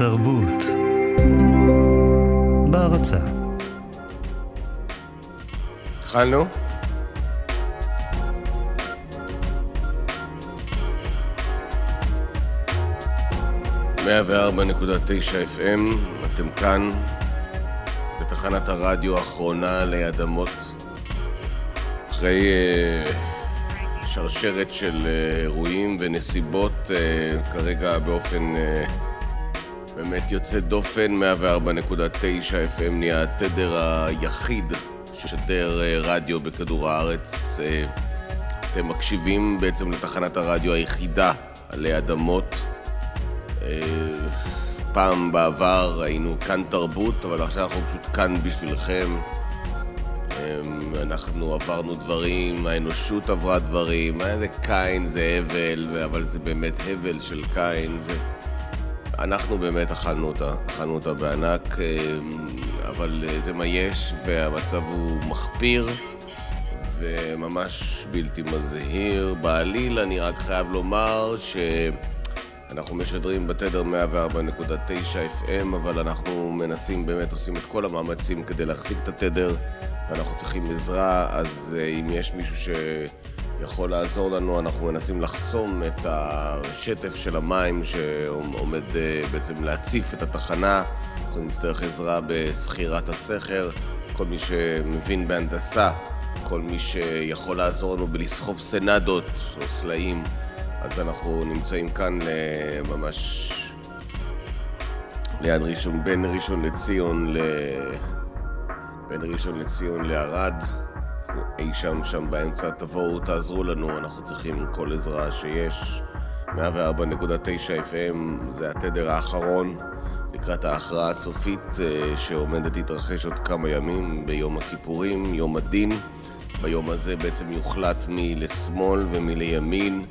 תרבות. בהרצה. התחלנו? מאה וארבע נקודה תשע FM, אתם כאן בתחנת הרדיו האחרונה ליד אמות אחרי uh, שרשרת של uh, אירועים ונסיבות uh, כרגע באופן באמת יוצא דופן 104.9 FM נהיה התדר היחיד ששדר uh, רדיו בכדור הארץ uh, אתם מקשיבים בעצם לתחנת הרדיו היחידה עלי אדמות פעם בעבר היינו כאן תרבות, אבל עכשיו אנחנו פשוט כאן בשבילכם. אנחנו עברנו דברים, האנושות עברה דברים, זה קין, זה הבל, אבל זה באמת הבל של קין. זה... אנחנו באמת אכלנו אותה, אכלנו אותה בענק, אמ, אבל אה, זה מה יש, והמצב הוא מחפיר וממש בלתי מזהיר. בעליל אני רק חייב לומר ש... אנחנו משדרים בתדר 104.9 FM, אבל אנחנו מנסים, באמת עושים את כל המאמצים כדי להחזיק את התדר, ואנחנו צריכים עזרה, אז אה, אם יש מישהו שיכול לעזור לנו, אנחנו מנסים לחסום את השטף של המים שעומד אה, בעצם להציף את התחנה. אנחנו נצטרך עזרה בשכירת הסכר, כל מי שמבין בהנדסה, כל מי שיכול לעזור לנו בלסחוב סנדות או סלעים. אז אנחנו נמצאים כאן אה, ממש ליד ראשון, בין ראשון לציון ל... בין ראשון לציון לערד, אי שם שם באמצע, תבואו, תעזרו לנו, אנחנו צריכים כל עזרה שיש. 104.9 FM זה התדר האחרון לקראת ההכרעה הסופית אה, שעומדת להתרחש עוד כמה ימים ביום הכיפורים, יום הדין. ביום הזה בעצם יוחלט מי לשמאל ומי לימין.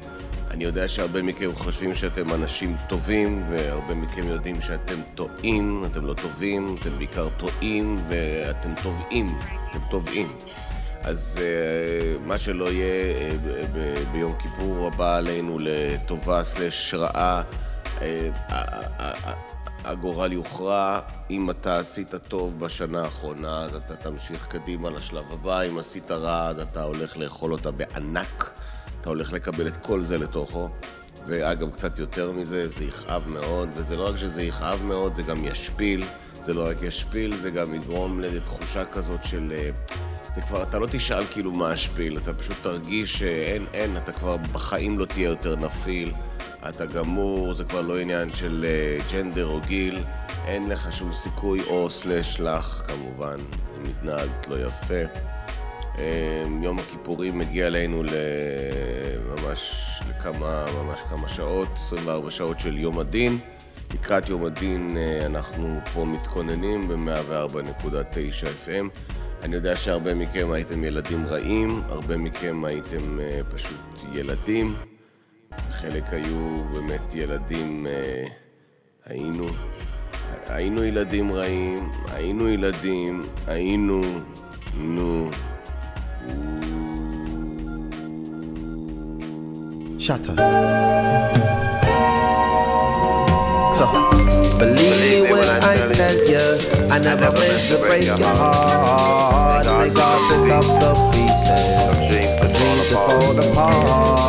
אני יודע שהרבה מכם חושבים שאתם אנשים טובים, והרבה מכם יודעים שאתם טועים, אתם לא טובים, אתם בעיקר טועים, ואתם טובעים, אתם טובעים. אז uh, מה שלא יהיה uh, ביום כיפור הבא עלינו לטובה סלש רעה, uh, הגורל יוכרע. אם אתה עשית טוב בשנה האחרונה, אז אתה תמשיך קדימה לשלב הבא. אם עשית רע, אז אתה הולך לאכול אותה בענק. אתה הולך לקבל את כל זה לתוכו. ואגב, קצת יותר מזה, זה יכאב מאוד, וזה לא רק שזה יכאב מאוד, זה גם ישפיל. זה לא רק ישפיל, זה גם יגרום לתחושה כזאת של... אה, זה כבר, אתה לא תשאל כאילו מה השפיל, אתה פשוט תרגיש שאין, אין, אתה כבר בחיים לא תהיה יותר נפיל, אתה גמור, זה כבר לא עניין של uh, ג'נדר או גיל, אין לך שום סיכוי או סלש לך, כמובן, אם התנהגת לא יפה. אמ, יום הכיפורים מגיע אלינו לממש לכמה, ממש כמה שעות, 24 שעות של יום הדין. לקראת יום הדין אה, אנחנו פה מתכוננים ב-104.9 FM. אני יודע שהרבה מכם הייתם ילדים רעים, הרבה מכם הייתם אה, פשוט ילדים. חלק היו באמת ילדים, אה, היינו, היינו ילדים רעים, היינו ילדים, היינו, נו. Shatter. Believe me when I tell you, I never meant to break your heart. May God pick up the pieces, dreams fall apart.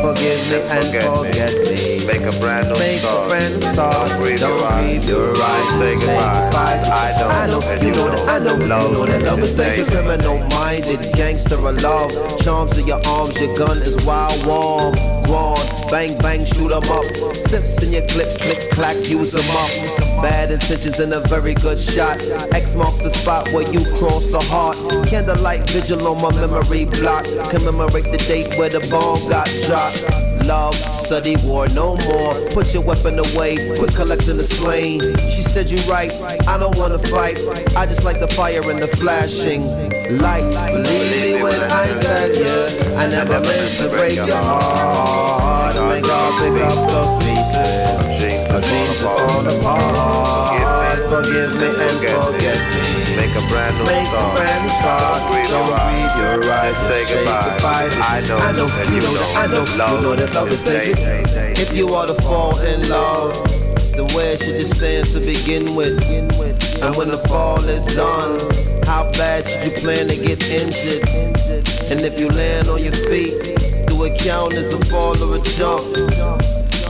Forgive me and forget me. Make a brand new Make start. a brand new start. Don't breathe Don't your eyes. your eyes. Say goodbye. I know, I know, you know that I know, you know that love is is danger, danger. criminal minded, gangster of love. Charms in your arms, your gun is wild warm. Guan, bang bang, shoot 'em up. Tips in your clip, click clack, use 'em Bad intentions and a very good shot. X marks the spot where you cross the heart. Candlelight vigil on my memory block. Commemorate the date where the bomb got dropped. Love, study war no more. Put your weapon away, quit collecting the slain. She said you right, I don't wanna fight. I just like the fire and the flashing lights. Believe me when I tell you, I never meant to break your heart. Oh, May God pick up the pieces. My dreams fall apart. Forgive me and forget me. Make a brand new Make a start. brand new start. Don't breathe your eyes. your eyes. Say goodbye. I know, I know, and you know, that I know, you know that love is dangerous. If you are to fall in love, then where should you stand to begin with? And when the fall is done, how bad should you plan to get injured? And if you land on your feet, do it count as a fall or a jump?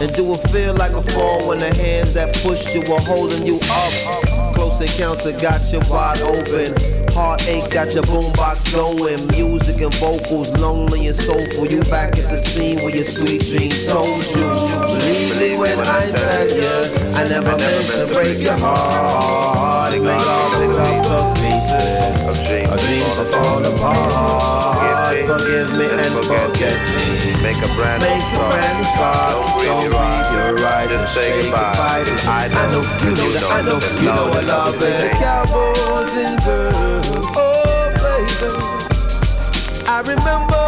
And do it feel like a fall when the hands that pushed you were holding you up? Close encounter got you wide open. Heartache got your boombox going. Music and vocals, lonely and soulful. You back at the scene where your sweet dreams told you. Believe me when I tell you, I never meant to break your heart. May all pick up the pieces Of dreams that that apart. Forgive me and forget me. Make a brand Make new a start. brand new start. Don't Don't your right. Just say goodbye. I know, you know that I know, you know I love it. Cowboys and girls, oh baby. I remember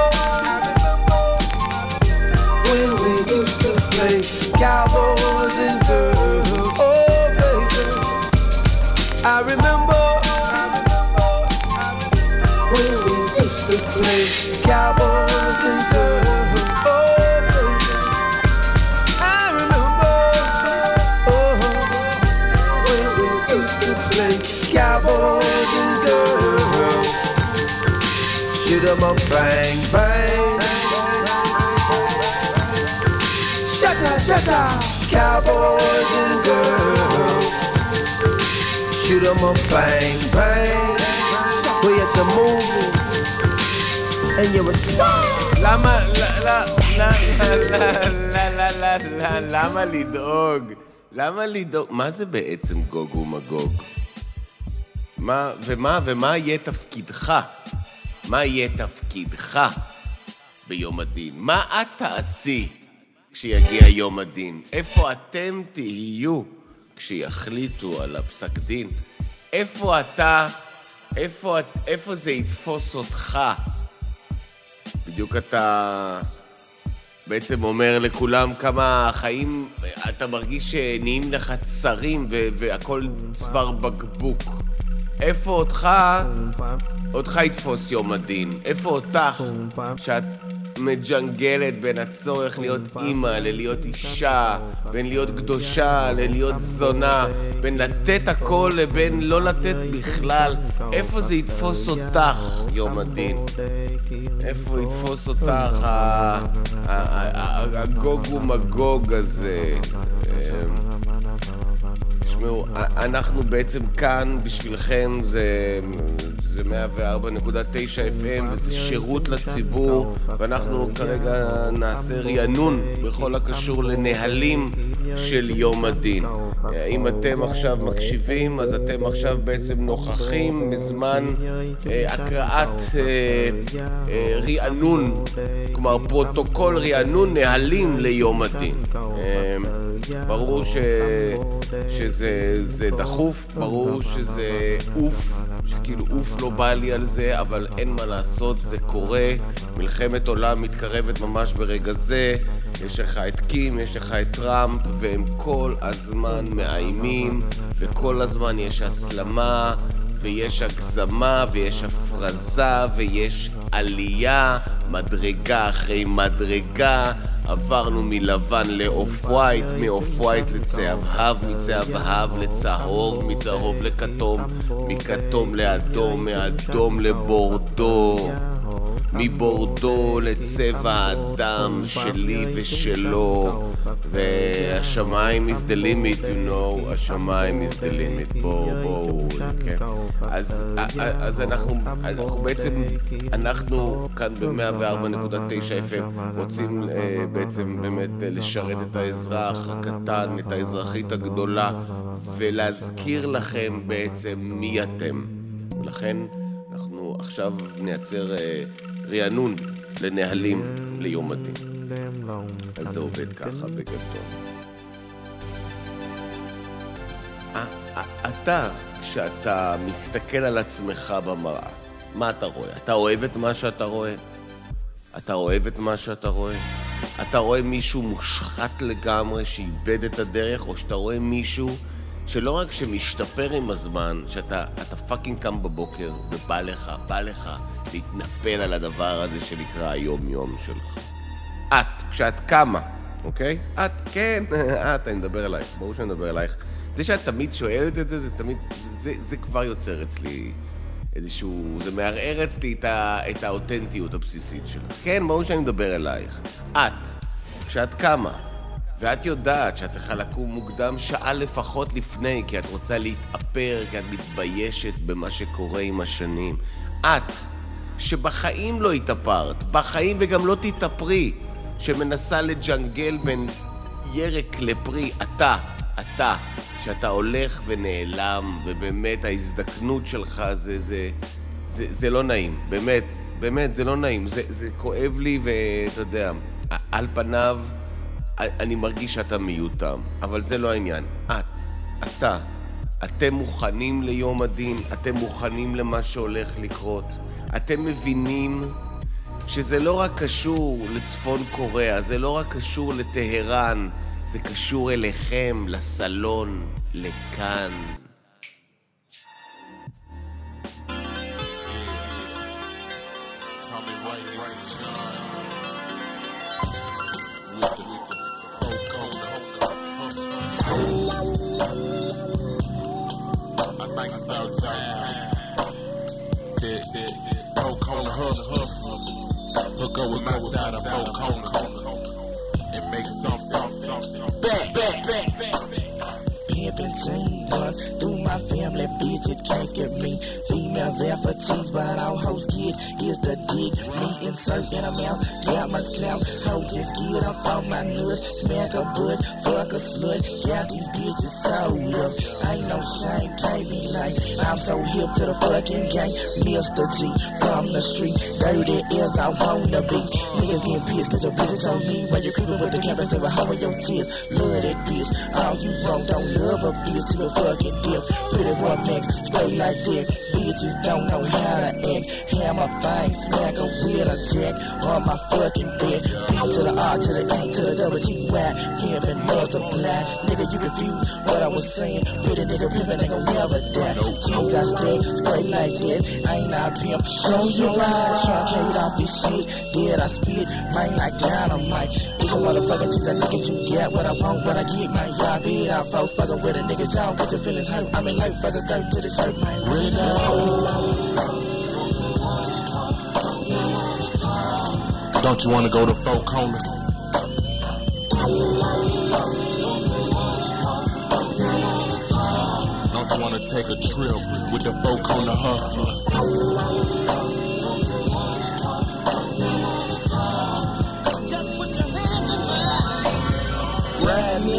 when we used to play cowboys and girls, oh baby. I remember cowboys and girls, oh baby. I remember, oh, when we used to play cowboys and girls. Shoot 'em up, bang, bang. Shut up, shut up, cowboys and girls. Shoot 'em up, bang, bang. We at the movies, and you're a star. למה, למה לדאוג? למה לדאוג? מה זה בעצם גוג ומגוג? מה, ומה, ומה יהיה תפקידך? מה יהיה תפקידך ביום הדין? מה את תעשי כשיגיע יום הדין? איפה אתם תהיו כשיחליטו על הפסק דין? איפה אתה, איפה, איפה זה יתפוס אותך? בדיוק אתה בעצם אומר לכולם כמה החיים, אתה מרגיש שנהיים לך צרים והכל צוואר בקבוק. איפה אותך, אותך יתפוס יום הדין? איפה אותך, שאת מג'נגלת בין הצורך להיות אימא ללהיות אישה, בין להיות קדושה ללהיות זונה, בין לתת הכל לבין לא לתת בכלל, איפה זה יתפוס אותך, יום הדין? איפה יתפוס אותך הגוג ומגוג הזה? תשמעו, אנחנו בעצם כאן בשבילכם, זה, זה 104.9 FM, וזה שירות לציבור, ואנחנו כרגע נעשה רענון בכל הקשור לנהלים של יום הדין. אם אתם עכשיו מקשיבים, אז אתם עכשיו בעצם נוכחים בזמן אה, הקראת אה, אה, רענון, כלומר פרוטוקול רענון נהלים ליום הדין. אה, ברור ש... שזה זה דחוף, ברור שזה אוף, שכאילו אוף לא בא לי על זה, אבל אין מה לעשות, זה קורה. מלחמת עולם מתקרבת ממש ברגע זה. יש לך את קים, יש לך את טראמפ, והם כל הזמן מאיימים, וכל הזמן יש הסלמה, ויש הגזמה, ויש הפרזה, ויש עלייה, מדרגה אחרי מדרגה. עברנו מלבן ל off white, מ off white לצהבהב, מצהבהב לצהוב, מצהוב לכתום, מכתום לאדום, מאדום לבורדו. מבורדו לצבע האדם שלי ושלו והשמיים is the limit, you know, השמיים is the limit, בואו, בואו, כן. אז, אז אנחנו, אנחנו בעצם, אנחנו כאן ב-104.9 FM רוצים אה, בעצם באמת אה, לשרת את האזרח הקטן, את האזרחית הגדולה ולהזכיר לכם בעצם מי אתם. ולכן אנחנו עכשיו נייצר אה, רענון לנהלים ליום הדין. אז זה עובד ככה בגדול. אתה, כשאתה מסתכל על עצמך במראה, מה אתה רואה? אתה אוהב את מה שאתה רואה? אתה אוהב את מה שאתה רואה? אתה רואה מישהו מושחת לגמרי שאיבד את הדרך, או שאתה רואה מישהו שלא רק שמשתפר עם הזמן, שאתה אתה פאקינג קם בבוקר ובא לך, בא לך להתנפל על הדבר הזה שנקרא היום-יום שלך. את, כשאת קמה, אוקיי? את, כן, את, אני מדבר אלייך, ברור שאני מדבר אלייך. זה שאת תמיד שואלת את זה, זה תמיד, זה, זה כבר יוצר אצלי איזשהו, זה מערער אצלי את, ה, את האותנטיות הבסיסית שלך. כן, ברור שאני מדבר אלייך. את, כשאת קמה, ואת יודעת שאת צריכה לקום מוקדם שעה לפחות לפני, כי את רוצה להתאפר, כי את מתביישת במה שקורה עם השנים. את, שבחיים לא התאפרת, בחיים וגם לא תתאפרי, שמנסה לג'נגל בין ירק לפרי, אתה, אתה, שאתה הולך ונעלם, ובאמת ההזדקנות שלך זה, זה, זה, זה לא נעים, באמת, באמת, זה לא נעים, זה, זה כואב לי, ואתה יודע, על פניו... אני מרגיש שאתה מיותם, אבל זה לא העניין. את, אתה, אתם מוכנים ליום הדין, אתם מוכנים למה שהולך לקרות. אתם מבינים שזה לא רק קשור לצפון קוריאה, זה לא רק קשור לטהרן, זה קשור אליכם, לסלון, לכאן. bank about time. That, that, that. Hook up with my side of four corners. And make some something. Back, back, back, back. Pimpin' dream, through my family, bitch, it can't get me in a mouth. Yeah, my clout. Ho, just get up on my nuts. Smack a butt, fuck a slut. Yeah, these bitches so up. Ain't no shame, can't be like. I'm so hip to the fucking game. Mr. G from the street. Dirty as I wanna be. Niggas getting pissed cause your bitches on me. When you creeping with the cameras, every hoe in your tears. Love that bitch. All you wrong, don't love a bitch to a fucking dip. Pretty one max, spray like that. Bitches don't know how to act. Hammer thing, smack a a jack on my fucking bed. B to the R to the E to the double T Y. Pimp and multiply. Nigga, you confused what I was saying. Pretty nigga pimpin' gon' never die. Jeez, I stay straight like that. I ain't not pimp. Show you. Tryna carry off this shit. Did I spit? Mine like dynamite. It's a motherfucking cheese I think you get what I want, what I get, man. Drop it out, folks. Fuckin' with a nigga, y'all get your feelings hurt. I mean, like, fuckers skirt to the shirt, man. Really. Don't you wanna go to Four Corners? Don't you wanna take a trip with the Four Corner Hustlers?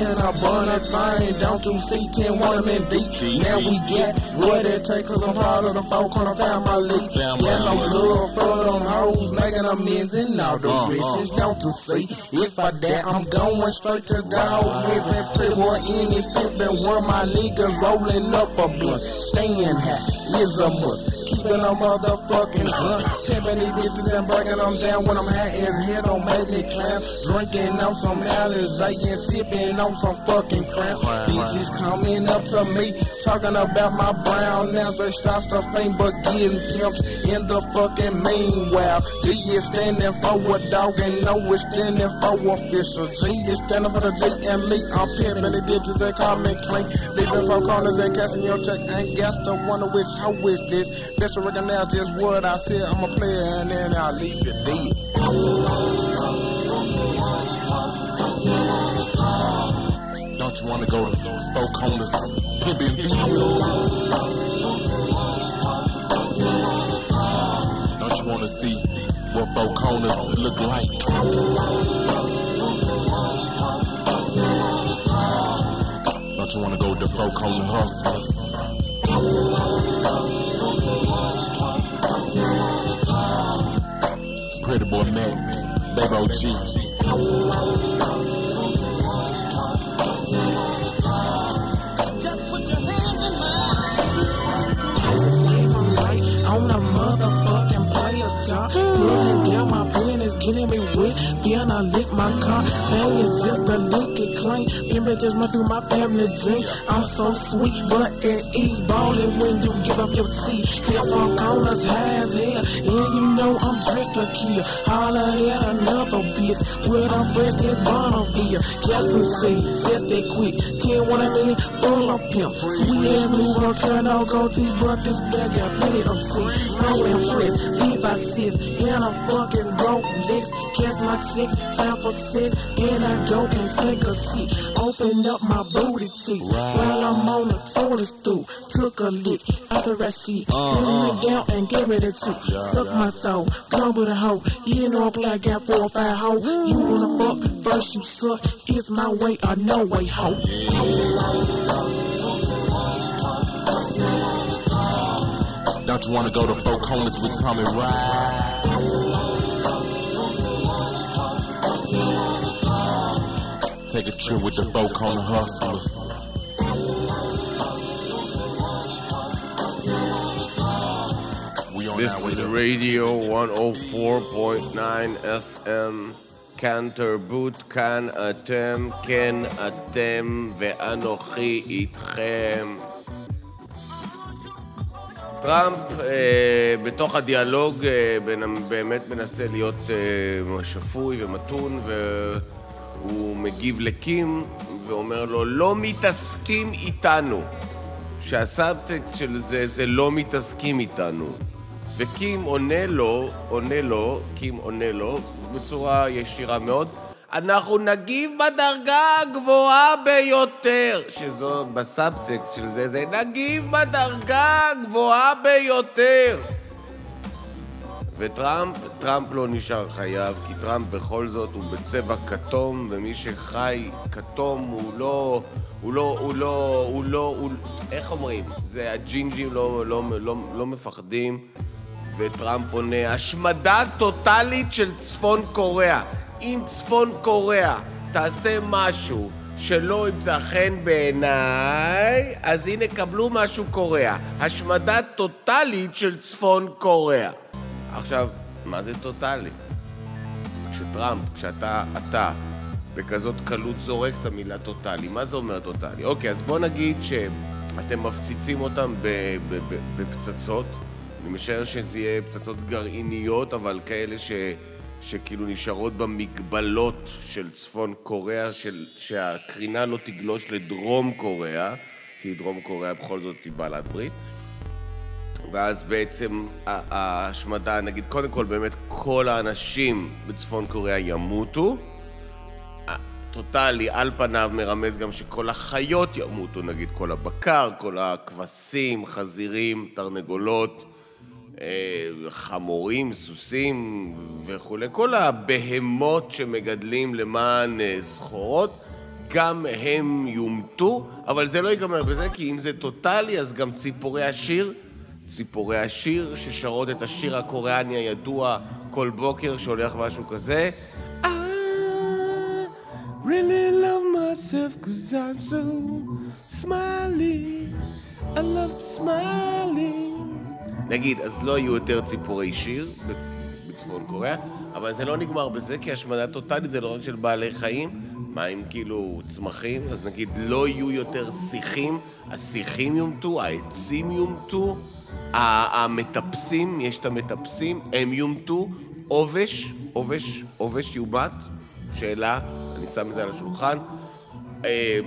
Ride me and I burn a thing down to C10, one of them deep. Now we get what it takes, cause I'm part of the four corner family. Yeah, no love for them hoes, making amends and all the uh, bitches uh, down to see. If I die, I'm going straight to God. heaven. Pretty boy in this been one my niggas rolling up a blunt. Staying high is a must keeping a motherfucking blunt. These bitches and breaking them down when I'm high as hell. Don't make me. Drinking on some Alizé and sipping on some fucking crown. Bitches coming up to me, talking about my brown ass. They start to fame, but getting pimps in the fucking meanwhile. D is standing for a dog and no is standing for official. G is standing for the G and me. I'm pimping the bitches that call me clean. Leaving four corners and casting your check. Ain't got to wonder which hoe is this. Best to recognize just what I said. I'm a player and then I'll leave you dead. Don't you wanna go to Corners? Pimpin' Don't you wanna see what Corners look like? Don't you wanna go to Four Corner Hustlers? Pretty boy Mac, Big OG. Just put your in mine. On a motherfucking player top. Putting down my business getting me wet. Then I lick my car. Man, it's just a lick it clean. Image just went through my family gene. I'm so sweet, but it is balling when you give up your seat. Hell from corners high as hell. And you know I'm dressed to kill. Holler at another bitch. With a fresh as Bonneville. Got some shit, just that quick. 10 one a minute, full of pimp. Sweet ass new girl, can no go to but this bag got plenty of shit. So impressed, leave I sit in a fucking Catch my chick, time for sex. Then I go and take a seat. Open up my booty cheek. While I'm on the toilet stool. Took a lick after I shit. Then went down and gave it a cheek. Suck my toe, come with a hoe. You know I got four or five hoe. You wanna fuck, first you suck. It's my way or no way, hoe. Don't you wanna go to Four Corners with Tommy Ride? Take a trip with the Hustlers. We on This our way is Radio 104.9 FM, כאן תרבות, כאן אתם, כן אתם, ואנוכי איתכם. טראמפ אה, בתוך הדיאלוג אה, בין, באמת מנסה להיות אה, שפוי ומתון והוא מגיב לקים ואומר לו לא מתעסקים איתנו. שהסאבטקסט של זה זה לא מתעסקים איתנו. וקים עונה לו, עונה לו, קים עונה לו בצורה ישירה מאוד אנחנו נגיב בדרגה הגבוהה ביותר. שזו בסאבטקסט של זה, זה נגיב בדרגה הגבוהה ביותר וטראמפ, טראמפ לא נשאר חייב, כי טראמפ בכל זאת הוא בצבע כתום, ומי שחי כתום הוא לא... הוא לא... הוא לא... הוא לא... הוא... איך אומרים? זה הג'ינג'ים לא, לא, לא, לא מפחדים, וטראמפ עונה, השמדה טוטאלית של צפון קוריאה. אם צפון קוריאה תעשה משהו שלא ימצא חן בעיניי, אז הנה קבלו משהו קוריאה. השמדה טוטאלית של צפון קוריאה. עכשיו, מה זה טוטאלי? כשטראמפ, כשאתה, אתה, בכזאת קלות זורק את המילה טוטאלי, מה זה אומר טוטאלי? אוקיי, אז בוא נגיד שאתם מפציצים אותם בפצצות, אני משער שזה יהיה פצצות גרעיניות, אבל כאלה ש... שכאילו נשארות במגבלות של צפון קוריאה, של... שהקרינה לא תגלוש לדרום קוריאה, כי דרום קוריאה בכל זאת היא בעלת ברית. ואז בעצם ההשמדה, נגיד, קודם כל באמת כל האנשים בצפון קוריאה ימותו. טוטאלי, על פניו מרמז גם שכל החיות ימותו, נגיד כל הבקר, כל הכבשים, חזירים, תרנגולות, אה, חמורים, סוסים וכולי. כל הבהמות שמגדלים למען אה, סחורות, גם הם יומתו, אבל זה לא ייגמר בזה, כי אם זה טוטאלי, אז גם ציפורי השיר ציפורי השיר ששרות את השיר הקוריאני הידוע כל בוקר שהולך משהו כזה. I really love myself cause I'm so smiley. I love smiling. נגיד, אז לא יהיו יותר ציפורי שיר בצפון קוריאה, אבל זה לא נגמר בזה, כי השמדה טוטאלית זה לא רק של בעלי חיים, מה עם כאילו צמחים? אז נגיד, לא יהיו יותר שיחים, השיחים יומתו, העצים יומתו, המטפסים, יש את המטפסים, הם יומתו, עובש, עובש, עובש יומת, שאלה, אני שם את זה על השולחן. אה,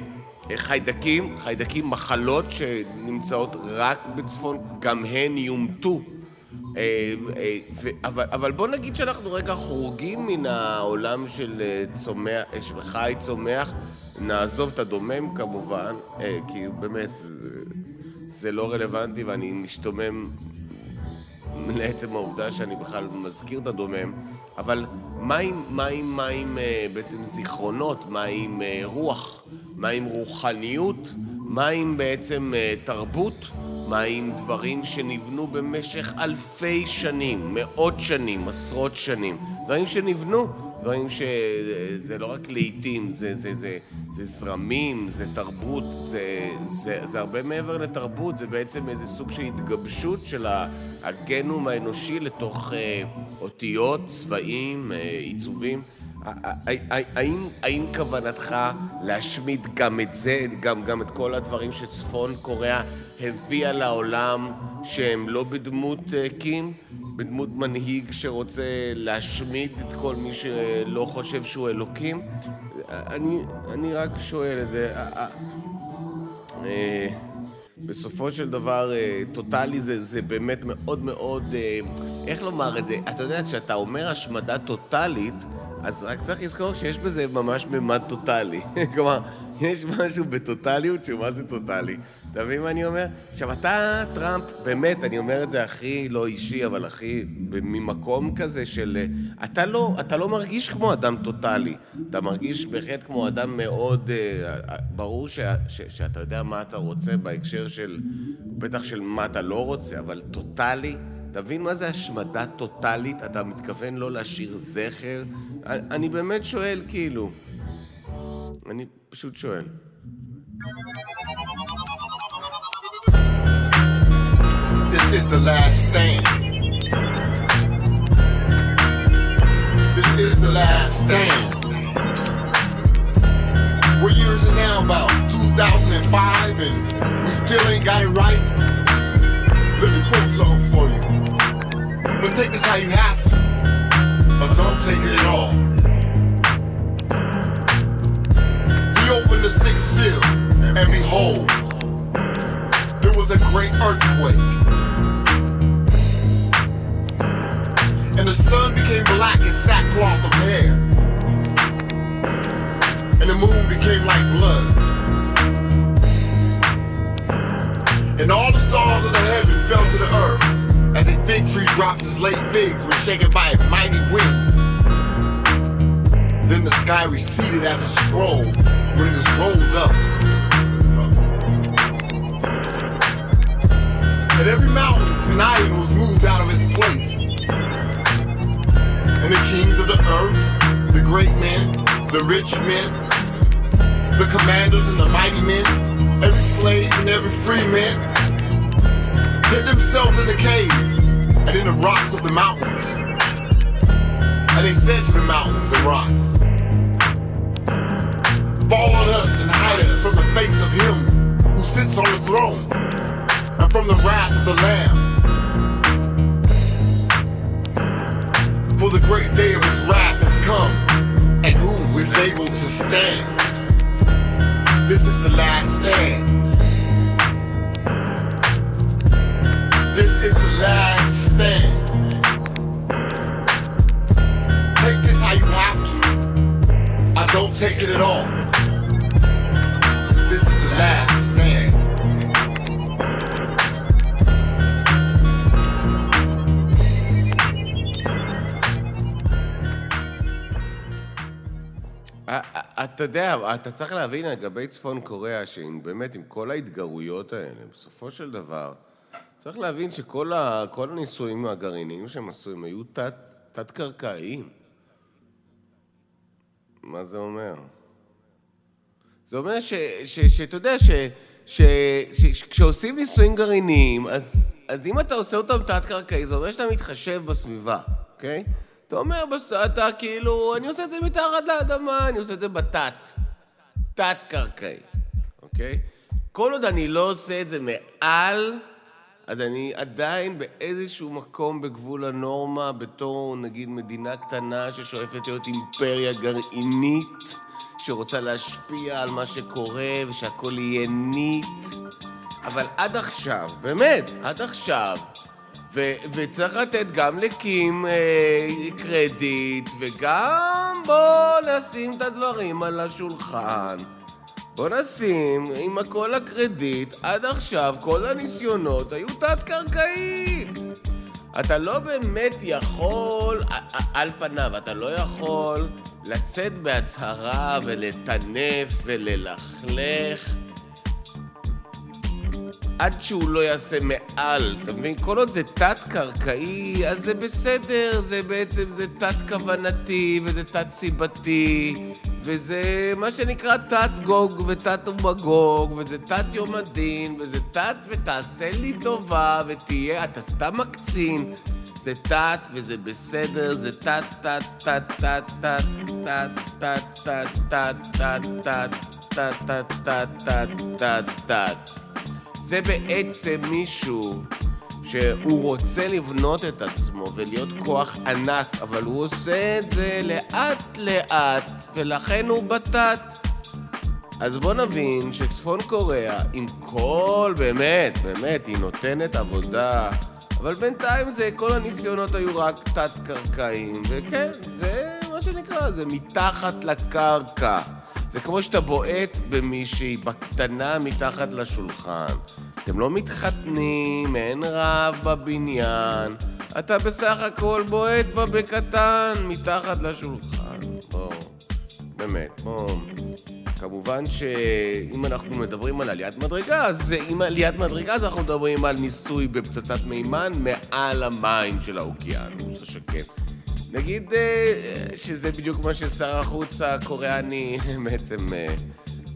חיידקים, חיידקים, מחלות שנמצאות רק בצפון, גם הן יומתו. אה, אה, אבל, אבל בוא נגיד שאנחנו רגע חורגים מן העולם של, צומח, של חי צומח, נעזוב את הדומם כמובן, כי באמת זה, לא רלוונטי ואני משתומם לעצם העובדה שאני בכלל מזכיר את הדומם, אבל מה עם, מה עם, מה עם אה, בעצם זיכרונות, מה עם אה, רוח, מה עם רוחניות, מה עם בעצם אה, תרבות, מה עם דברים שנבנו במשך אלפי שנים, מאות שנים, עשרות שנים, דברים שנבנו דברים ש... זה לא רק לעיתים, זה, זה, זה, זה זרמים, זה תרבות, זה, זה, זה הרבה מעבר לתרבות, זה בעצם איזה סוג של התגבשות של הגנום האנושי לתוך אה, אותיות, צבעים, אה, עיצובים. האם, האם כוונתך להשמיד גם את זה, גם, גם את כל הדברים שצפון קוריאה הביאה לעולם שהם לא בדמות אה, קים? בדמות מנהיג שרוצה להשמיד את כל מי שלא חושב שהוא אלוקים? אני, אני רק שואל את זה. אה, בסופו של דבר, אה, טוטאלי זה, זה באמת מאוד מאוד... איך לומר את זה? אתה יודע, כשאתה אומר השמדה טוטאלית, אז רק צריך לזכור שיש בזה ממש ממד טוטאלי. כלומר, יש משהו בטוטאליות שהוא מה זה טוטאלי. אתה מבין מה אני אומר? עכשיו, אתה, טראמפ, באמת, אני אומר את זה הכי לא אישי, אבל הכי ממקום כזה של... אתה לא, אתה לא מרגיש כמו אדם טוטאלי. אתה מרגיש בהחלט כמו אדם מאוד... אה, ברור ש, ש, שאתה יודע מה אתה רוצה בהקשר של... בטח של מה אתה לא רוצה, אבל טוטאלי... תבין מה זה השמדה טוטאלית? אתה מתכוון לא להשאיר זכר? אני באמת שואל, כאילו. אני פשוט שואל. This is the last stand. This is the last stand. What year is it now? About 2005, and we still ain't got it right. Let me quote something for you. But take this how you have to, or don't take it at all. He opened the sixth seal, and behold, there was a great earthquake. Became like blood. And all the stars of the heaven fell to the earth as a fig tree drops its late figs when shaken by a mighty wind. Then the sky receded as a scroll when it was rolled up. And every mountain and island was moved out of its place. And the kings of the earth, the great men, the rich men, the commanders and the mighty men, every slave and every free man, hid themselves in the caves and in the rocks of the mountains. And they said to the mountains and rocks, Fall on us and hide us from the face of him who sits on the throne and from the wrath of the Lamb. For the great day of his wrath has come, and who is able to stand? This is the last stand. This is the last stand. Take this how you have to. I don't take it at all. אתה יודע, אתה צריך להבין לגבי צפון קוריאה, באמת, עם כל ההתגרויות האלה, בסופו של דבר, צריך להבין שכל ה, הניסויים הגרעיניים שהם עשו, הם היו תת, תת-קרקעיים. מה זה אומר? זה אומר שאתה יודע שכשעושים ניסויים גרעיניים, אז, אז אם אתה עושה אותם תת-קרקעי, זה אומר שאתה מתחשב בסביבה, אוקיי? אתה אומר, אתה כאילו, אני עושה את זה מתחת לאדמה, אני עושה את זה בתת, תת-קרקעי, אוקיי? כל עוד אני לא עושה את זה מעל... אז אני עדיין באיזשהו מקום בגבול הנורמה, בתור נגיד מדינה קטנה ששואפת להיות אימפריה גרעינית, שרוצה להשפיע על מה שקורה ושהכול יהיה ניט. אבל עד עכשיו, באמת, עד עכשיו, ו- וצריך לתת גם לקים אה, קרדיט, וגם בוא נשים את הדברים על השולחן. בוא נשים עם כל הקרדיט, עד עכשיו כל הניסיונות היו תת-קרקעיים. אתה לא באמת יכול, על פניו, אתה לא יכול לצאת בהצהרה ולטנף וללכלך עד שהוא לא יעשה מעל, אתה מבין? כל עוד זה תת-קרקעי, אז זה בסדר, זה בעצם, זה תת-כוונתי, וזה תת-סיבתי, וזה מה שנקרא תת-גוג ותת-ומגוג, וזה תת-יום הדין, וזה תת, ותעשה לי טובה, ותהיה, אתה סתם מקצין. זה תת וזה בסדר, זה תת, תת, תת, תת, תת, תת, תת, תת, תת, תת, תת, תת, תת, תת, תת. זה בעצם מישהו שהוא רוצה לבנות את עצמו ולהיות כוח ענק, אבל הוא עושה את זה לאט-לאט, ולכן הוא בתת. אז בוא נבין שצפון קוריאה, עם כל, באמת, באמת, היא נותנת עבודה, אבל בינתיים זה, כל הניסיונות היו רק תת-קרקעיים, וכן, זה מה שנקרא, זה מתחת לקרקע. זה כמו שאתה בועט במישהי בקטנה מתחת לשולחן. אתם לא מתחתנים, אין רב בבניין, אתה בסך הכל בועט בה בקטן מתחת לשולחן. בואו, באמת, בואו. כמובן שאם אנחנו מדברים על עליית מדרגה, אז עם עליית מדרגה אז אנחנו מדברים על ניסוי בפצצת מימן מעל המים של האוקיינוס השקט. נגיד אה, שזה בדיוק מה ששר החוץ הקוריאני בעצם אה,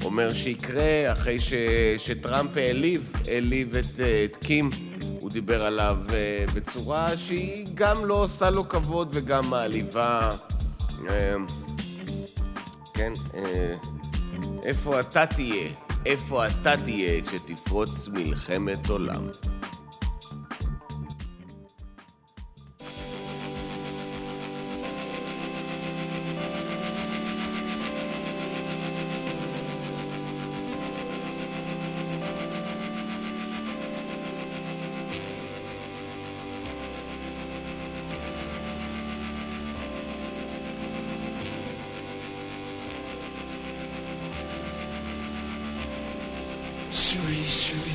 אומר שיקרה אחרי ש, שטראמפ העליב, העליב את, אה, את קים. הוא דיבר עליו בצורה שהיא גם לא עושה לו כבוד וגם מעליבה. כן, איפה אתה תהיה? איפה אתה תהיה כשתפרוץ מלחמת עולם? Yeshua.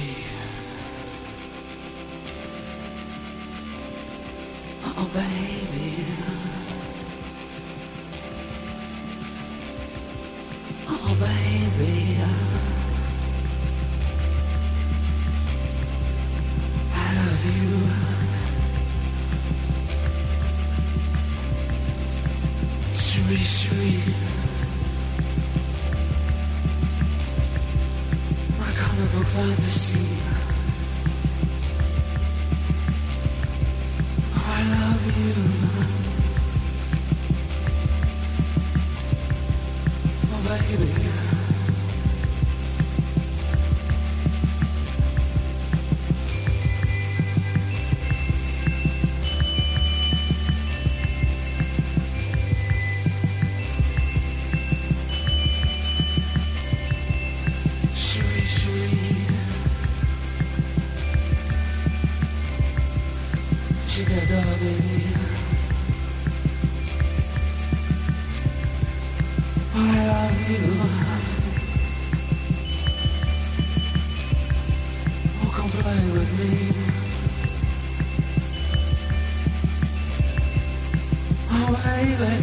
Oh, baby.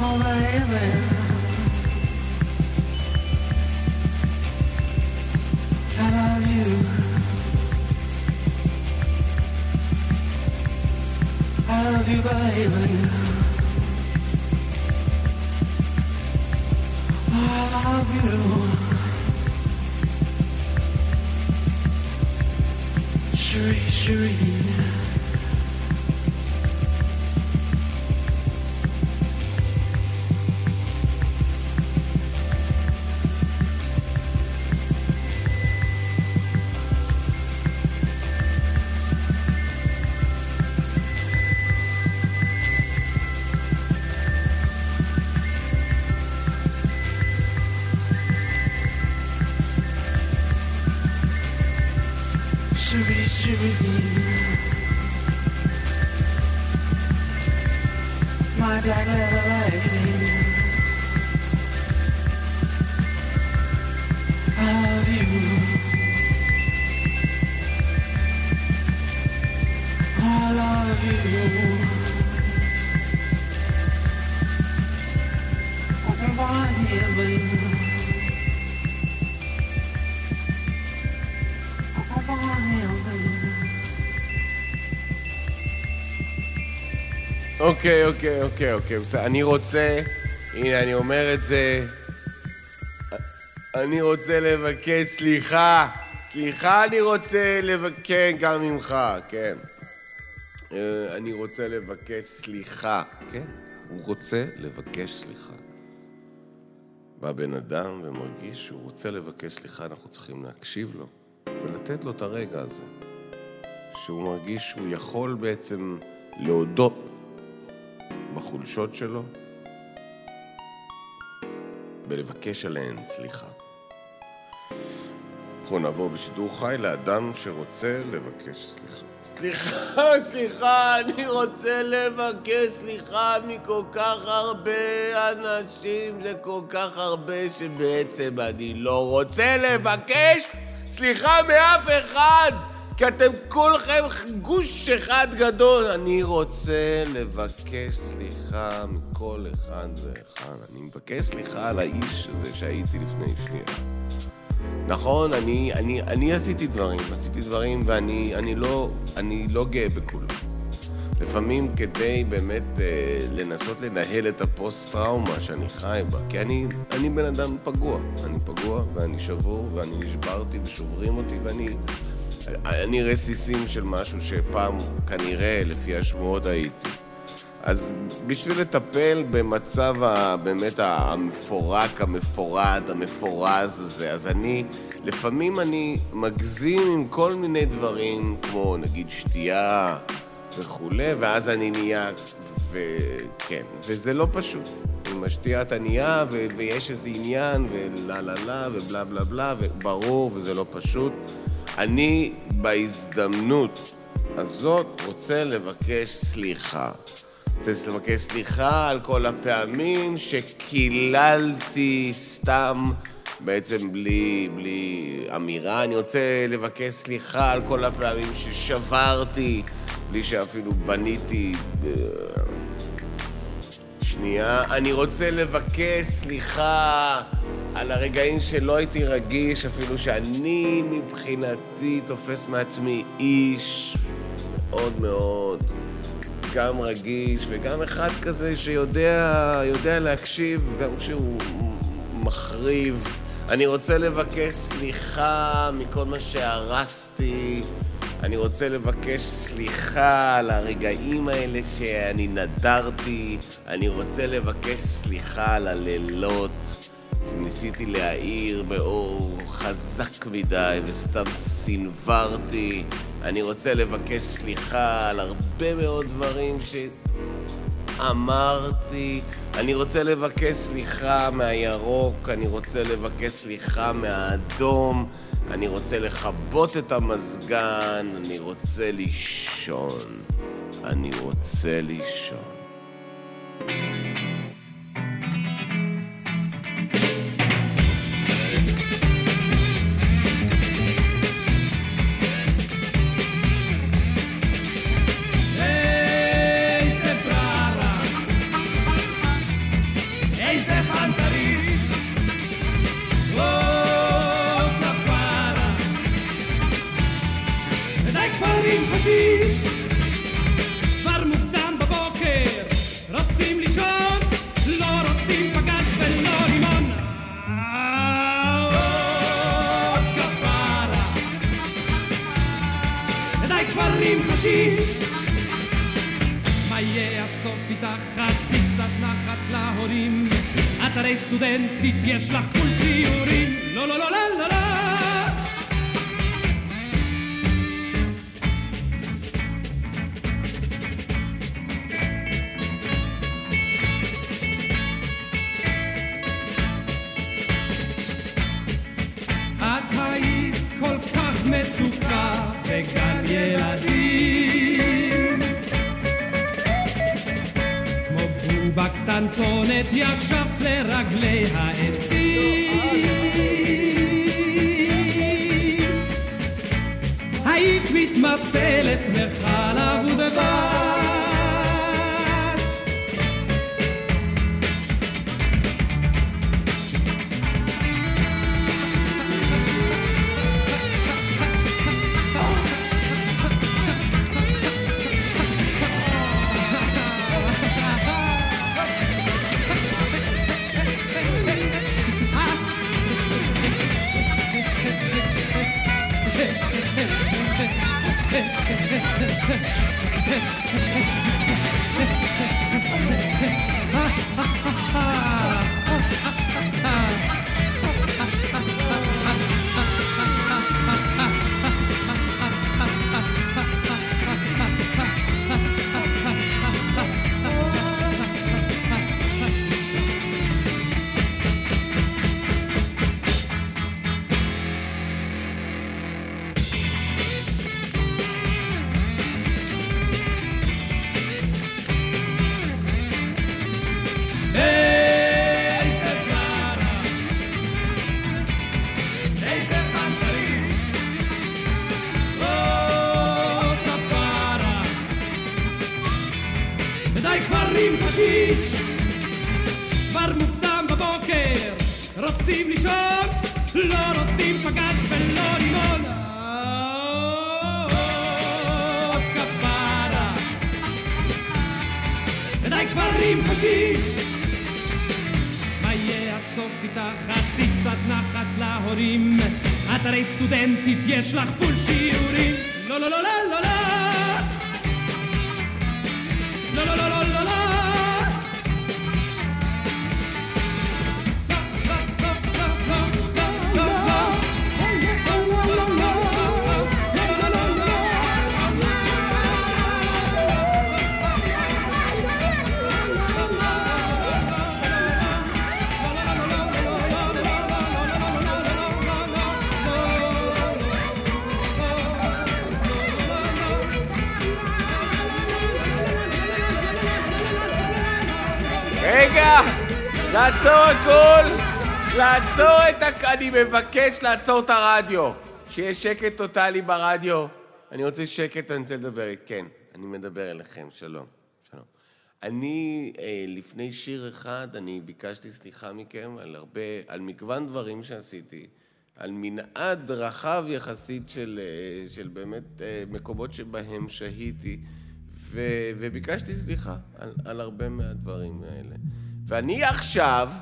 Oh, baby. love you, baby. I love you. sure you אוקיי, אוקיי, אוקיי, אני רוצה, הנה, אני אומר את זה. אני רוצה לבקש סליחה. סליחה אני רוצה לבקש, כן, גם ממך, כן. אה, אני רוצה לבקש סליחה. כן, הוא רוצה לבקש סליחה. בא בן אדם ומרגיש שהוא רוצה לבקש סליחה, אנחנו צריכים להקשיב לו ולתת לו את הרגע הזה. שהוא מרגיש שהוא יכול בעצם להודות בחולשות שלו ולבקש עליהן סליחה. אנחנו נעבור בשידור חי לאדם שרוצה לבקש סליחה. סליחה, סליחה, אני רוצה לבקש סליחה מכל כך הרבה אנשים, זה כל כך הרבה שבעצם אני לא רוצה לבקש סליחה מאף אחד, כי אתם כולכם גוש אחד גדול. אני רוצה לבקש סליחה מכל אחד ואחד. אני מבקש סליחה על האיש הזה שהייתי לפני שנייה. נכון, אני, אני, אני עשיתי דברים, עשיתי דברים ואני אני לא, אני לא גאה בכולם. לפעמים כדי באמת אה, לנסות לנהל את הפוסט-טראומה שאני חי בה, כי אני, אני בן אדם פגוע, אני פגוע ואני שבור ואני נשברתי ושוברים אותי ואני אני רסיסים של משהו שפעם כנראה, לפי השמועות, הייתי. אז בשביל לטפל במצב ה, באמת המפורק, המפורד, המפורז הזה, אז אני, לפעמים אני מגזים עם כל מיני דברים, כמו נגיד שתייה וכולי, ואז אני נהיה, וכן, וזה לא פשוט. עם השתייה אתה נהיה, ויש איזה עניין, ולה לה לה, ובלה בלה בלה, וברור, וזה לא פשוט. אני בהזדמנות הזאת רוצה לבקש סליחה. רוצה לבקש סליחה על כל הפעמים שקיללתי סתם, בעצם בלי, בלי אמירה. אני רוצה לבקש סליחה על כל הפעמים ששברתי, בלי שאפילו בניתי... אה, שנייה. אני רוצה לבקש סליחה על הרגעים שלא הייתי רגיש, אפילו שאני מבחינתי תופס מעצמי איש מאוד מאוד גם רגיש וגם אחד כזה שיודע להקשיב גם כשהוא מחריב. אני רוצה לבקש סליחה מכל מה שהרסתי. אני רוצה לבקש סליחה על הרגעים האלה שאני נדרתי. אני רוצה לבקש סליחה על הלילות. שניסיתי להאיר באור חזק מדי וסתם סינוורתי. אני רוצה לבקש סליחה על הרבה מאוד דברים שאמרתי. אני רוצה לבקש סליחה מהירוק, אני רוצה לבקש סליחה מהאדום, אני רוצה לכבות את המזגן, אני רוצה לישון. אני רוצה לישון. לעצור את הכ... אני מבקש לעצור את הרדיו. שיהיה שקט טוטאלי ברדיו. אני רוצה שקט, אני רוצה לדבר. כן, אני מדבר אליכם. שלום. שלום. אני, אה, לפני שיר אחד, אני ביקשתי סליחה מכם על הרבה, על מגוון דברים שעשיתי. על מנעד רחב יחסית של, אה, של באמת אה, מקומות שבהם שהיתי. ו, וביקשתי סליחה על, על הרבה מהדברים האלה. ואני עכשיו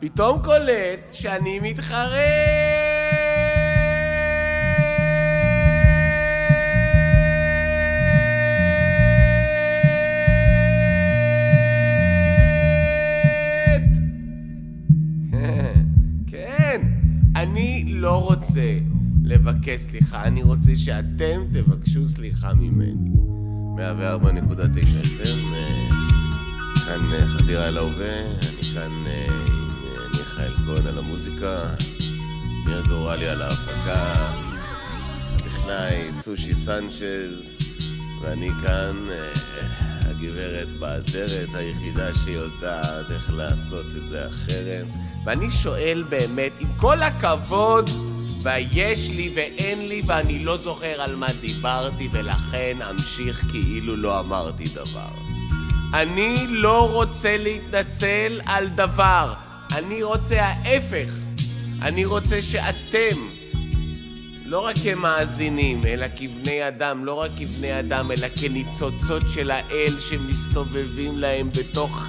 פתאום קולט שאני מתחרט! כן, כן. אני לא רוצה לבקש סליחה, אני רוצה שאתם תבקשו סליחה ממני. 104.9 FM, אה, כאן אה, חדירה אל ההווה, אני כאן אה, מיכאל כהן על המוזיקה, ניר גורלי על ההפקה, הטכנאי סושי סנצ'ז, ואני כאן אה, הגברת באדרת היחידה שיודעת איך לעשות את זה אחרת. ואני שואל באמת, עם כל הכבוד, ויש לי ואין לי ואני לא זוכר על מה דיברתי ולכן אמשיך כאילו לא אמרתי דבר. אני לא רוצה להתנצל על דבר, אני רוצה ההפך. אני רוצה שאתם, לא רק כמאזינים, אלא כבני אדם, לא רק כבני אדם, אלא כניצוצות של האל שמסתובבים להם בתוך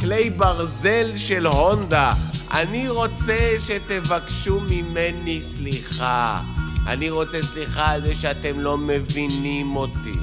כלי ברזל של הונדה. אני רוצה שתבקשו ממני סליחה. אני רוצה סליחה על זה שאתם לא מבינים אותי.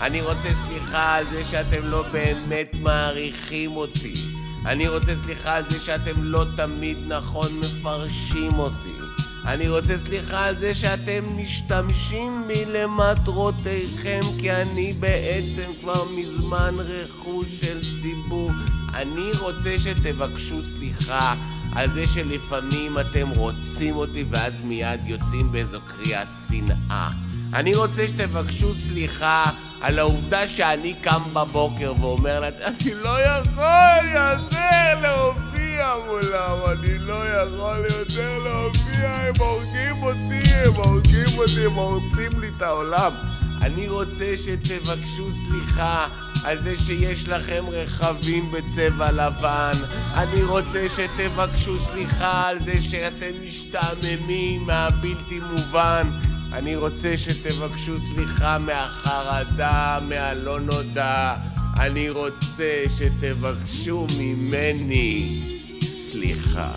אני רוצה סליחה על זה שאתם לא באמת מעריכים אותי. אני רוצה סליחה על זה שאתם לא תמיד נכון מפרשים אותי. אני רוצה סליחה על זה שאתם משתמשים בי למטרותיכם כי אני בעצם כבר מזמן רכוש של ציבור. אני רוצה שתבקשו סליחה על זה שלפעמים אתם רוצים אותי ואז מיד יוצאים באיזו קריאת שנאה. אני רוצה שתבקשו סליחה על העובדה שאני קם בבוקר ואומר לה, אני לא יכול יותר להופיע מולם, אני לא יכול יותר להופיע, הם הורגים אותי, הם הורגים אותי, הם הורסים לי את העולם. אני רוצה שתבקשו סליחה על זה שיש לכם רכבים בצבע לבן. אני רוצה שתבקשו סליחה על זה שאתם משתעממים מהבלתי מובן. אני רוצה שתבקשו סליחה מהחרדה, מהלא נודע. אני רוצה שתבקשו ממני סליחה.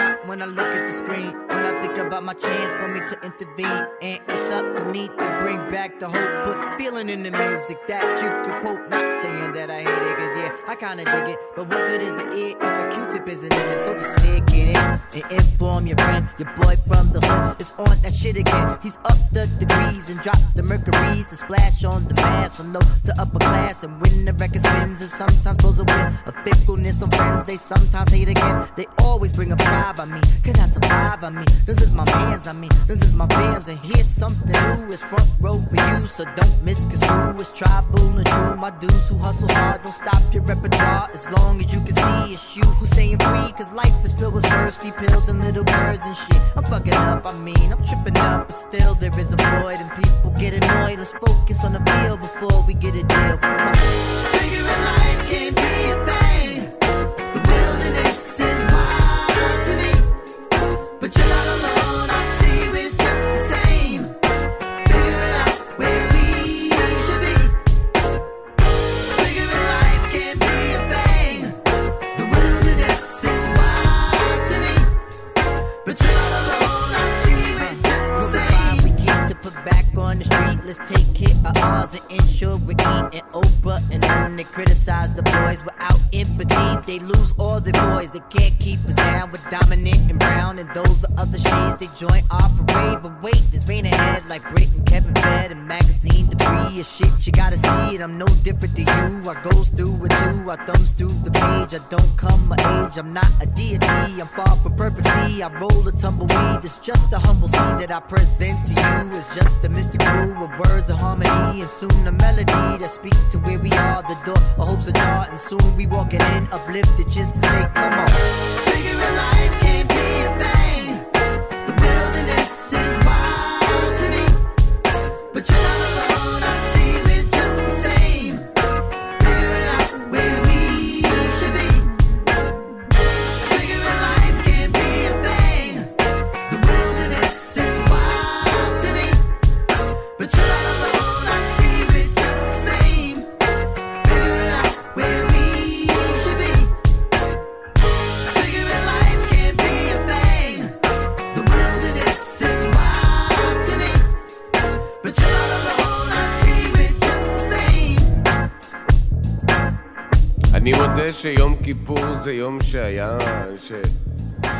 I when I look at the screen. When I think about my chance for me to intervene. And it's up to me to bring back the hope. Put feeling in the music that you could quote. Not saying that I hate it, cause yeah, I kinda dig it. But what good is it if a Q-tip isn't in it? So just stick it in and inform your friend. Your boy from the hood is on that shit again. He's up the degrees and dropped the mercuries to splash on the mass from low to upper class. And when the record spins, it sometimes blows away. A fickleness on friends, they sometimes hate again. They always bring up tribe on me. Can I survive on me? This is my man's, I mean, this is my fams. And here's something new, it's front row for you. So don't misconstrue, it's tribal and true. My dudes who hustle hard, don't stop your repertoire. As long as you can see, it's you who's staying free. Cause life is filled with thirsty pills and little birds and shit. I'm fucking up, I mean, I'm tripping up, but still there is a void. And people get annoyed. Let's focus on the field before we get a deal. Come on. Figuring life can't be let's take of ours and ensure we're eating Oprah. And then they criticize the boys without empathy. They lose all their boys, they can't keep us down with dominant and brown. And those are other shades, they join our parade. But wait, there's rain ahead like Brit and Kevin Fed and magazine debris. Is shit, you gotta see it. I'm no different to you. I goes through it too, I thumbs through the page. I don't come my age, I'm not a deity. I'm far from perfect. See, I roll a tumbleweed. It's just a humble seed that I present to you. It's just a mystic brew of words of harmony. And soon a melody that speaks to where we are. The door of hope's are ajar. And soon we walking in, uplifted just to say, come on. Figuring life כיפור זה יום שהיה, ש...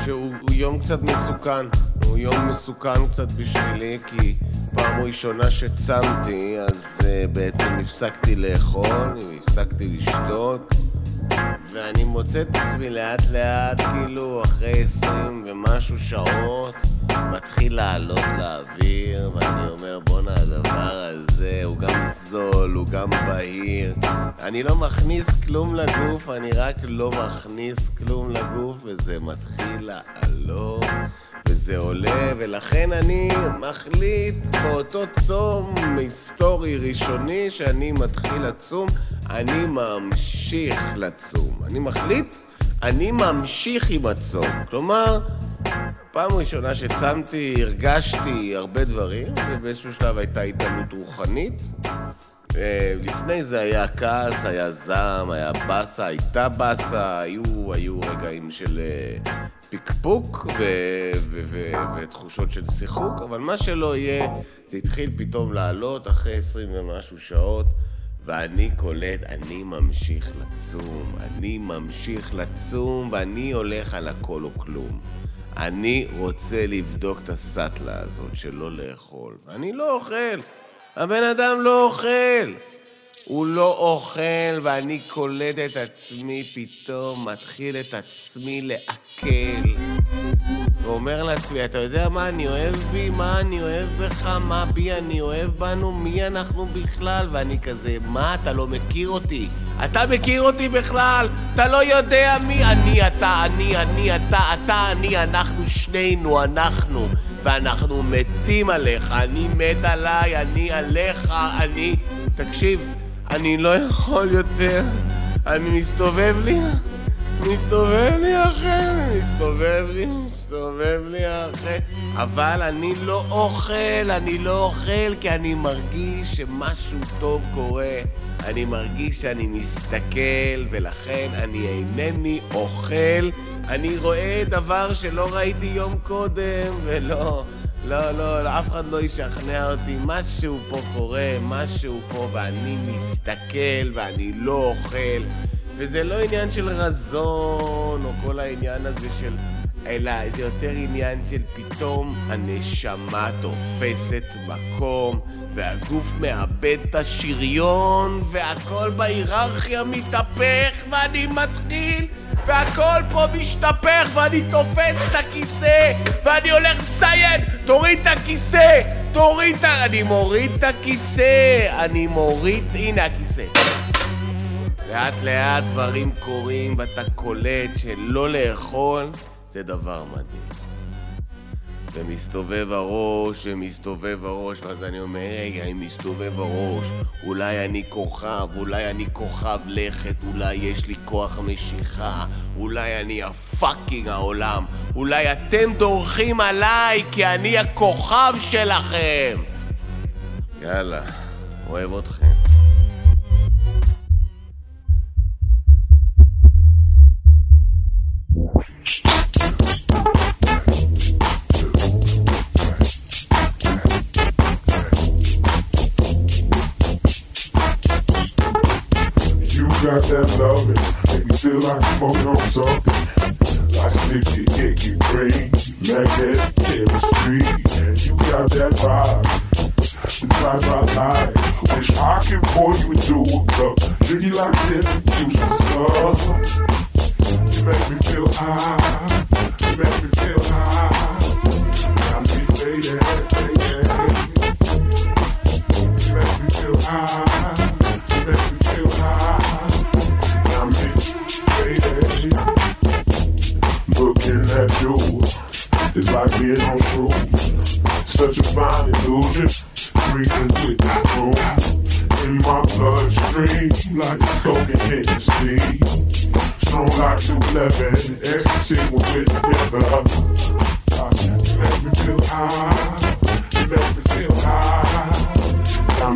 שהוא הוא יום קצת מסוכן. הוא יום מסוכן קצת בשבילי, כי פעם ראשונה שצמתי, אז uh, בעצם הפסקתי לאכול, הפסקתי לשתות, ואני מוצא את עצמי לאט לאט, כאילו אחרי עשרים ומשהו שעות, מתחיל לעלות לאוויר, ואני אומר בואנה הדבר גם בהיר. אני לא מכניס כלום לגוף, אני רק לא מכניס כלום לגוף, וזה מתחיל לעלות. וזה עולה, ולכן אני מחליט באותו צום היסטורי ראשוני שאני מתחיל לצום, אני ממשיך לצום. אני מחליט, אני ממשיך עם הצום. כלומר, פעם ראשונה שצמתי הרגשתי הרבה דברים, ובאיזשהו שלב הייתה התעלות רוחנית. אה, לפני זה היה כעס, היה זעם, היה באסה, הייתה באסה, היו, היו רגעים של אה, פקפוק ו- ו- ו- ותחושות של שיחוק, אבל מה שלא יהיה, זה התחיל פתאום לעלות אחרי עשרים ומשהו שעות, ואני קולט, אני ממשיך לצום, אני ממשיך לצום, ואני הולך על הכל או כלום. אני רוצה לבדוק את הסאטלה הזאת של לא לאכול, ואני לא אוכל. הבן אדם לא אוכל. הוא לא אוכל, ואני קולט את עצמי פתאום, מתחיל את עצמי לעכל. ואומר לעצמי, אתה יודע מה אני אוהב בי? מה אני אוהב בך? מה בי אני אוהב בנו? מי אנחנו בכלל? ואני כזה, מה, אתה לא מכיר אותי? אתה מכיר אותי בכלל? אתה לא יודע מי אני, אתה, אני, אני, אתה, אתה, אני, אנחנו שנינו, אנחנו. ואנחנו מתים עליך, אני מת עליי, אני עליך, אני... תקשיב, אני לא יכול יותר. אני מסתובב לי, מסתובב לי אחר, מסתובב לי, מסתובב לי אחר. אבל אני לא אוכל, אני לא אוכל כי אני מרגיש שמשהו טוב קורה. אני מרגיש שאני מסתכל, ולכן אני אינני אוכל. אני רואה דבר שלא ראיתי יום קודם, ולא... לא, לא, אף אחד לא ישכנע אותי, משהו פה קורה, משהו פה, ואני מסתכל ואני לא אוכל, וזה לא עניין של רזון, או כל העניין הזה של... אלא זה יותר עניין של פתאום הנשמה תופסת מקום, והגוף מאבד את השריון, והכל בהיררכיה מתהפך, ואני מתחיל, והכל פה משתפך ואני תופס את הכיסא ואני הולך לסיים. תוריד את הכיסא תוריד את ה... אני מוריד את הכיסא אני מוריד... הנה הכיסא. לאט לאט דברים קורים ואתה קולט שלא לאכול זה דבר מדהים ומסתובב הראש, ומסתובב הראש, ואז אני אומר, רגע, אם מסתובב הראש, אולי אני כוכב, אולי אני כוכב לכת, אולי יש לי כוח משיכה, אולי אני הפאקינג העולם, אולי אתם דורכים עליי כי אני הכוכב שלכם. יאללה, אוהב אתכם. You got that love and make me feel like I'm smoking on something. I stick it, kick it, green, magnetic chemistry, and you got that vibe. Inside my life, wish I could pour you into a cup. Drink you like this, juice and stuff. You make me feel high, you make me feel high. I'm baby. You make me feel high, like being on shrooms. Such a fine illusion, breathing with the room. In my bloodstream, like coke and Hennessy. Strong like 211, ecstasy when we're together. Make me feel high, make me feel high.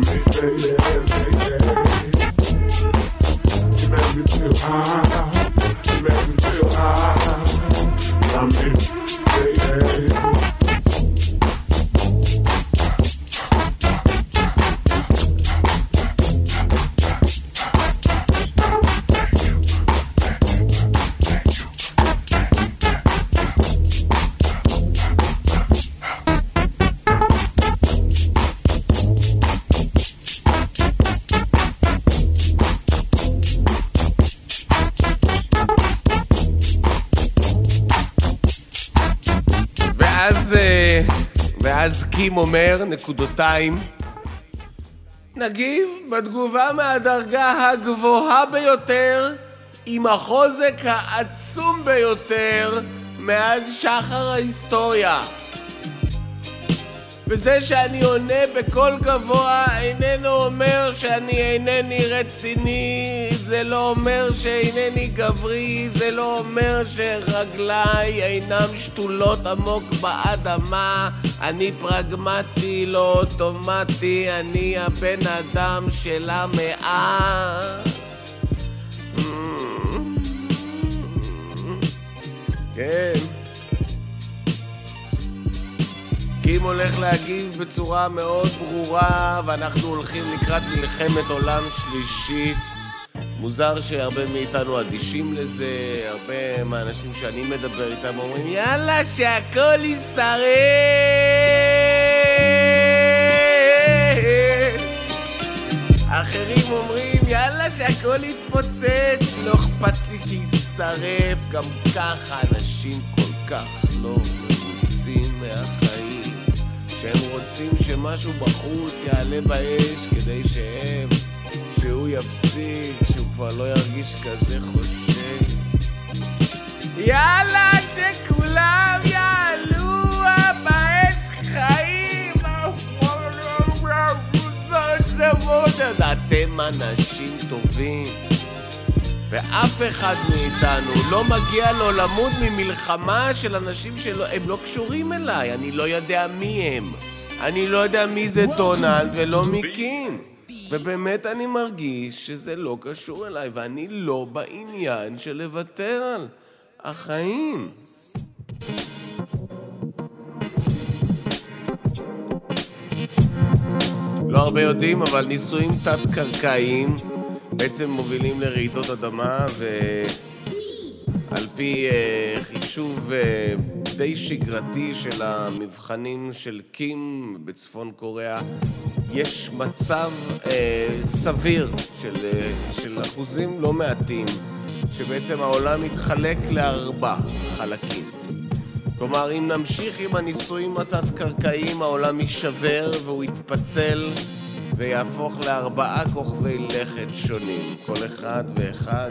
Big baby, baby. You make me feel high, ואז, אה, ואז קים אומר, נקודותיים, נגיב בתגובה מהדרגה הגבוהה ביותר, עם החוזק העצום ביותר מאז שחר ההיסטוריה. וזה שאני עונה בקול גבוה איננו אומר שאני אינני רציני, זה לא אומר שאינני גברי, זה לא אומר שרגליי אינם שתולות עמוק באדמה, אני פרגמטי, לא אוטומטי, אני הבן אדם של המאה. כן. קים הולך להגיב בצורה מאוד ברורה, ואנחנו הולכים לקראת מלחמת עולם שלישית. מוזר שהרבה מאיתנו אדישים לזה, הרבה מהאנשים שאני מדבר איתם אומרים יאללה שהכל יישרף! אחרים אומרים יאללה שהכל יתפוצץ, לא אכפת לי שיישרף, גם ככה אנשים כל כך לא מרוצים מהחיים, שהם רוצים שמשהו בחוץ יעלה באש כדי שהם, שהוא יפסיק, שהוא כבר לא ירגיש כזה חושב. יאללה שכולם יעלו באש חיים! אתם אנשים טובים. ואף אחד מאיתנו לא מגיע לו למות ממלחמה של אנשים שהם לא קשורים אליי, אני לא יודע מי הם. אני לא יודע מי זה דונלד ולא מי קים. ובאמת אני מרגיש שזה לא קשור אליי, ואני לא בעניין של לוותר על החיים. לא הרבה יודעים, אבל ניסויים תת-קרקעיים בעצם מובילים לרעידות אדמה, ועל פי אה, חישוב אה, די שגרתי של המבחנים של קים בצפון קוריאה, יש מצב אה, סביר של, אה, של אחוזים לא מעטים שבעצם העולם מתחלק לארבע חלקים. כלומר, אם נמשיך עם הניסויים התת-קרקעיים, העולם יישבר והוא יתפצל ויהפוך לארבעה כוכבי לכת שונים. כל אחד ואחד,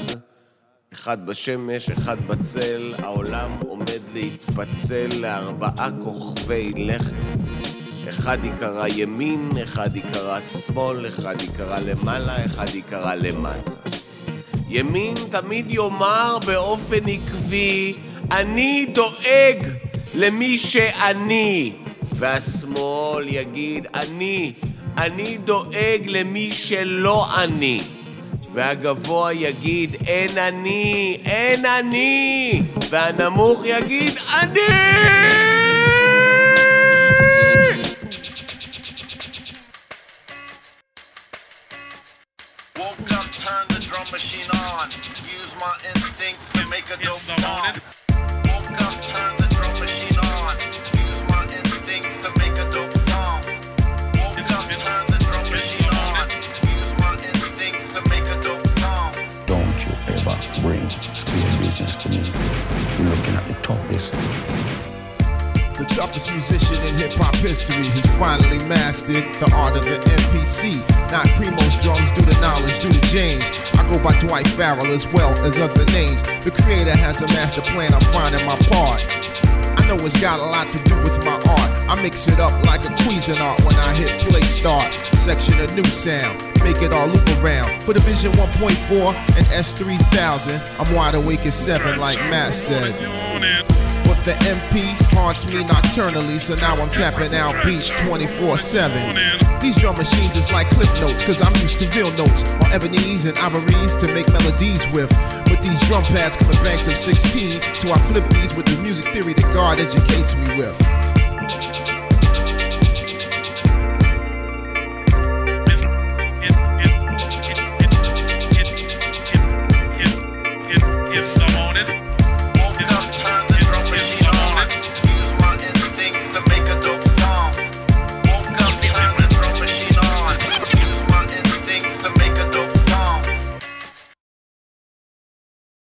אחד בשמש, אחד בצל, העולם עומד להתפצל לארבעה כוכבי לכת. אחד ייקרא ימין, אחד ייקרא שמאל, אחד ייקרא למעלה, אחד ייקרא למטה. ימין תמיד יאמר באופן עקבי, אני דואג למי שאני, והשמאל יגיד, אני, אני דואג למי שלא אני. והגבוה יגיד, אין אני, אין אני, והנמוך יגיד, אני! Mastered the art of the MPC. Not Primo's drums, due to knowledge, due to James. I go by Dwight Farrell as well as other names. The creator has a master plan, I'm finding my part. I know it's got a lot to do with my art. I mix it up like a Cuisinart when I hit play start. Section a new sound, make it all loop around. For the Vision 1.4 and S3000, I'm wide awake at 7 like Matt said. The MP haunts me nocturnally, so now I'm tapping out beats 24 7. These drum machines is like cliff notes, cause I'm used to real notes on ebonies and ivories to make melodies with. But these drum pads coming in banks of 16, so I flip these with the music theory that God educates me with.